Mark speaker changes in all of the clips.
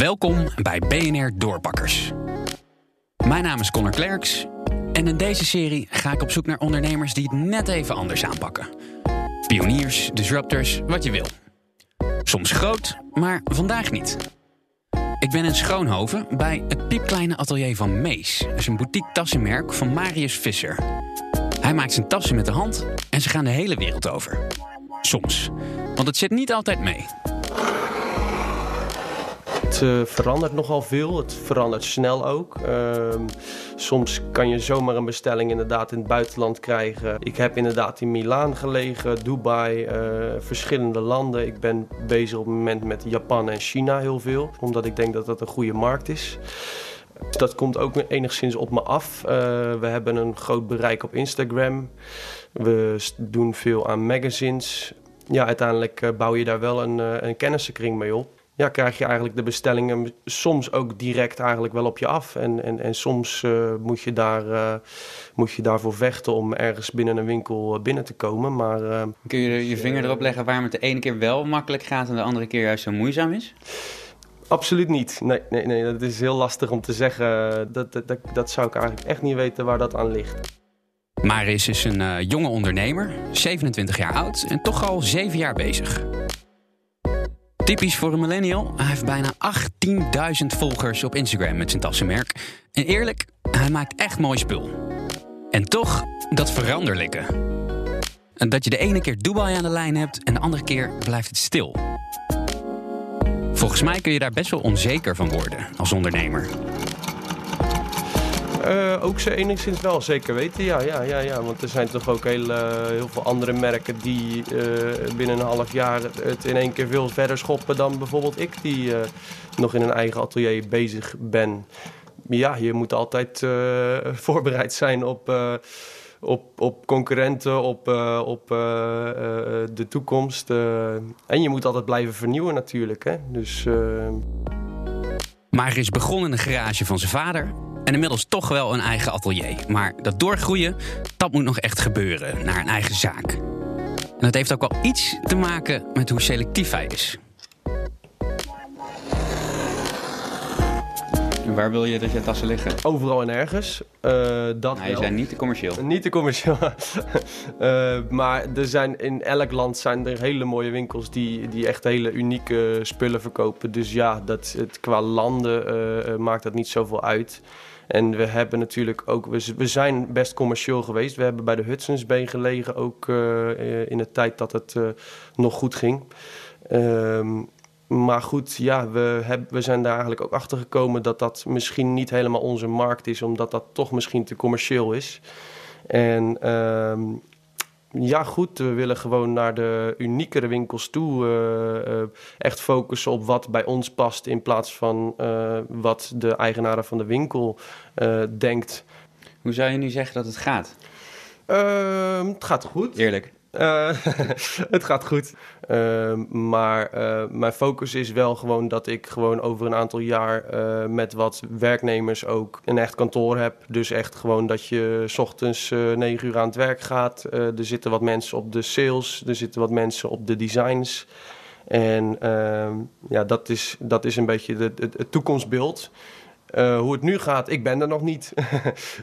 Speaker 1: Welkom bij BNR Doorpakkers. Mijn naam is Connor Klerks en in deze serie ga ik op zoek naar ondernemers die het net even anders aanpakken. Pioniers, disruptors, wat je wil. Soms groot, maar vandaag niet. Ik ben in Schoonhoven bij het piepkleine atelier van Mees. Is een boutique tassenmerk van Marius Visser. Hij maakt zijn tassen met de hand en ze gaan de hele wereld over. Soms, want het zit niet altijd mee.
Speaker 2: Het uh, verandert nogal veel. Het verandert snel ook. Uh, soms kan je zomaar een bestelling inderdaad in het buitenland krijgen. Ik heb inderdaad in Milaan gelegen, Dubai, uh, verschillende landen. Ik ben bezig op het moment met Japan en China heel veel. Omdat ik denk dat dat een goede markt is. Dat komt ook enigszins op me af. we hebben een groot bereik op Instagram. We doen veel aan magazines. Ja, uiteindelijk bouw je daar wel een, een kennissenkring mee op ja, krijg je eigenlijk de bestellingen soms ook direct eigenlijk wel op je af. En, en, en soms uh, moet, je daar, uh, moet je daarvoor vechten om ergens binnen een winkel uh, binnen te komen. Maar,
Speaker 1: Kun je je vinger erop leggen waarom het de ene keer wel makkelijk gaat en de andere keer juist zo moeizaam is?
Speaker 2: Absoluut niet. Nee, nee, nee, dat is heel lastig om te zeggen. Dat, dat, dat, dat zou ik eigenlijk echt niet weten waar dat aan ligt.
Speaker 1: Maris is een jonge ondernemer, 27 jaar oud en toch al 7 jaar bezig. Typisch voor een millennial. Hij heeft bijna 18.000 volgers op Instagram met zijn tassenmerk. En eerlijk, hij maakt echt mooi spul. En toch dat veranderlijke. Dat je de ene keer Dubai aan de lijn hebt en de andere keer blijft het stil. Volgens mij kun je daar best wel onzeker van worden als ondernemer.
Speaker 2: Uh, ook ze enigszins wel, zeker weten. Ja, ja, ja, ja. Want er zijn toch ook heel, uh, heel veel andere merken die uh, binnen een half jaar het in één keer veel verder schoppen dan bijvoorbeeld ik, die nog in een eigen atelier bezig ben. Ja, je moet altijd voorbereid zijn op, op, op concurrenten, op, op de toekomst. en je moet altijd blijven vernieuwen natuurlijk. Hè? Dus,
Speaker 1: maar is begonnen in de garage van zijn vader en inmiddels toch wel een eigen atelier. Maar dat doorgroeien, dat moet nog echt gebeuren naar een eigen zaak. En dat heeft ook wel iets te maken met hoe selectief hij is. Waar wil je dat je tassen liggen?
Speaker 2: Overal en ergens. Uh, dat
Speaker 1: nou, je zijn niet te commercieel.
Speaker 2: Niet te commercieel. uh, maar er zijn in elk land zijn er hele mooie winkels die, die echt hele unieke spullen verkopen. Dus ja, dat, het, qua landen uh, maakt dat niet zoveel uit. En we hebben natuurlijk ook, we, zijn best commercieel geweest. We hebben bij de Hudson's Bay gelegen, ook uh, in de tijd dat het uh, nog goed ging. Um, maar goed, ja, we, heb, we zijn daar eigenlijk ook achter gekomen dat dat misschien niet helemaal onze markt is, omdat dat toch misschien te commercieel is. En um, ja, goed, we willen gewoon naar de uniekere winkels toe. Uh, uh, echt focussen op wat bij ons past in plaats van uh, wat de eigenaar van de winkel denkt.
Speaker 1: Hoe zou je nu zeggen dat het gaat?
Speaker 2: Ehm, het gaat goed.
Speaker 1: Eerlijk.
Speaker 2: Uh, het gaat goed. Uh, maar uh, mijn focus is wel gewoon dat ik gewoon over een aantal jaar met wat werknemers ook een echt kantoor heb. Dus echt gewoon dat je s ochtends negen uur aan het werk gaat. er zitten wat mensen op de sales, er zitten wat mensen op de designs. En ehm, ja, dat is, dat is een beetje de, de, het toekomstbeeld. hoe het nu gaat, ik ben er nog niet.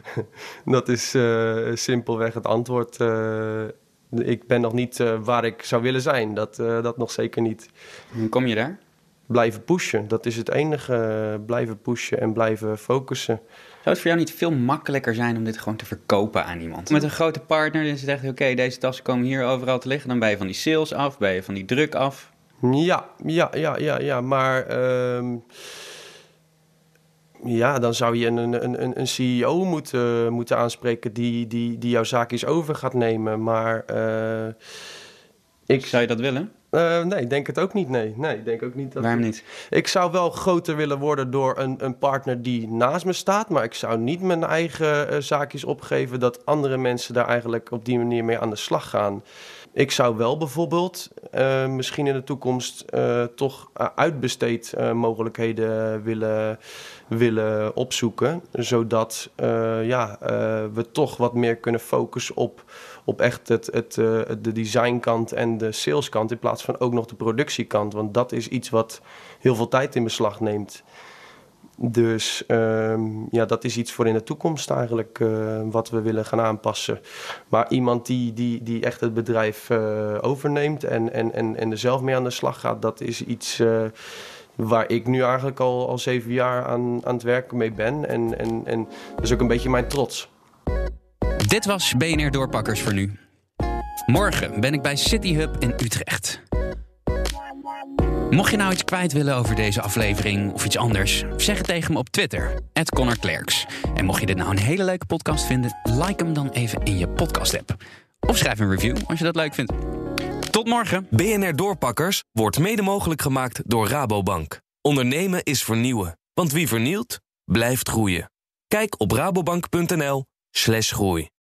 Speaker 2: dat is simpelweg het antwoord ik ben nog niet uh, waar ik zou willen zijn. Dat, uh, dat nog zeker niet.
Speaker 1: Hoe kom je daar?
Speaker 2: Blijven pushen. Dat is het enige. blijven pushen en blijven focussen.
Speaker 1: Zou het voor jou niet veel makkelijker zijn om dit gewoon te verkopen aan iemand? Met een grote partner is het echt, oké, okay, deze tassen komen hier overal te liggen. Dan ben je van die sales af, ben je van die druk af.
Speaker 2: Ja, ja, ja, ja, ja. Maar... Uh, ja, dan zou je een, een, een CEO moeten, moeten aanspreken die, die, die jouw zaakjes over gaat nemen. Maar uh,
Speaker 1: ik... Zou je dat willen?
Speaker 2: Uh, nee, ik denk het ook niet. Nee, nee ik denk ook niet dat.
Speaker 1: Waarom niet?
Speaker 2: Ik zou wel groter willen worden door een, een partner die naast me staat. Maar ik zou niet mijn eigen uh, zaakjes opgeven dat andere mensen daar eigenlijk op die manier mee aan de slag gaan. Ik zou wel bijvoorbeeld uh, misschien in de toekomst uh, toch uitbesteed uh, mogelijkheden willen, willen opzoeken. Zodat ja, we toch wat meer kunnen focussen op, op echt het, het, de designkant en de saleskant. In plaats van ook nog de productiekant. Want dat is iets wat heel veel tijd in beslag neemt. Dus um, ja, dat is iets voor in de toekomst eigenlijk uh, wat we willen gaan aanpassen. Maar iemand die, die, die echt het bedrijf uh, overneemt en, en, en, en er zelf mee aan de slag gaat, dat is iets uh, waar ik nu eigenlijk al, al zeven jaar aan, aan het werken mee ben. En, en, en dat is ook een beetje mijn trots.
Speaker 1: Dit was BNR Doorpakkers voor nu. Morgen ben ik bij City Hub in Utrecht. Mocht je nou iets kwijt willen over deze aflevering of iets anders, zeg het tegen me op Twitter, @connorclerks. En mocht je dit nou een hele leuke podcast vinden, like hem dan even in je podcast-app. Of schrijf een review als je dat leuk vindt. Tot morgen.
Speaker 3: BNR Doorpakkers wordt mede mogelijk gemaakt door Rabobank. Ondernemen is vernieuwen, want wie vernielt, blijft groeien. Kijk op rabobank.nl/groei.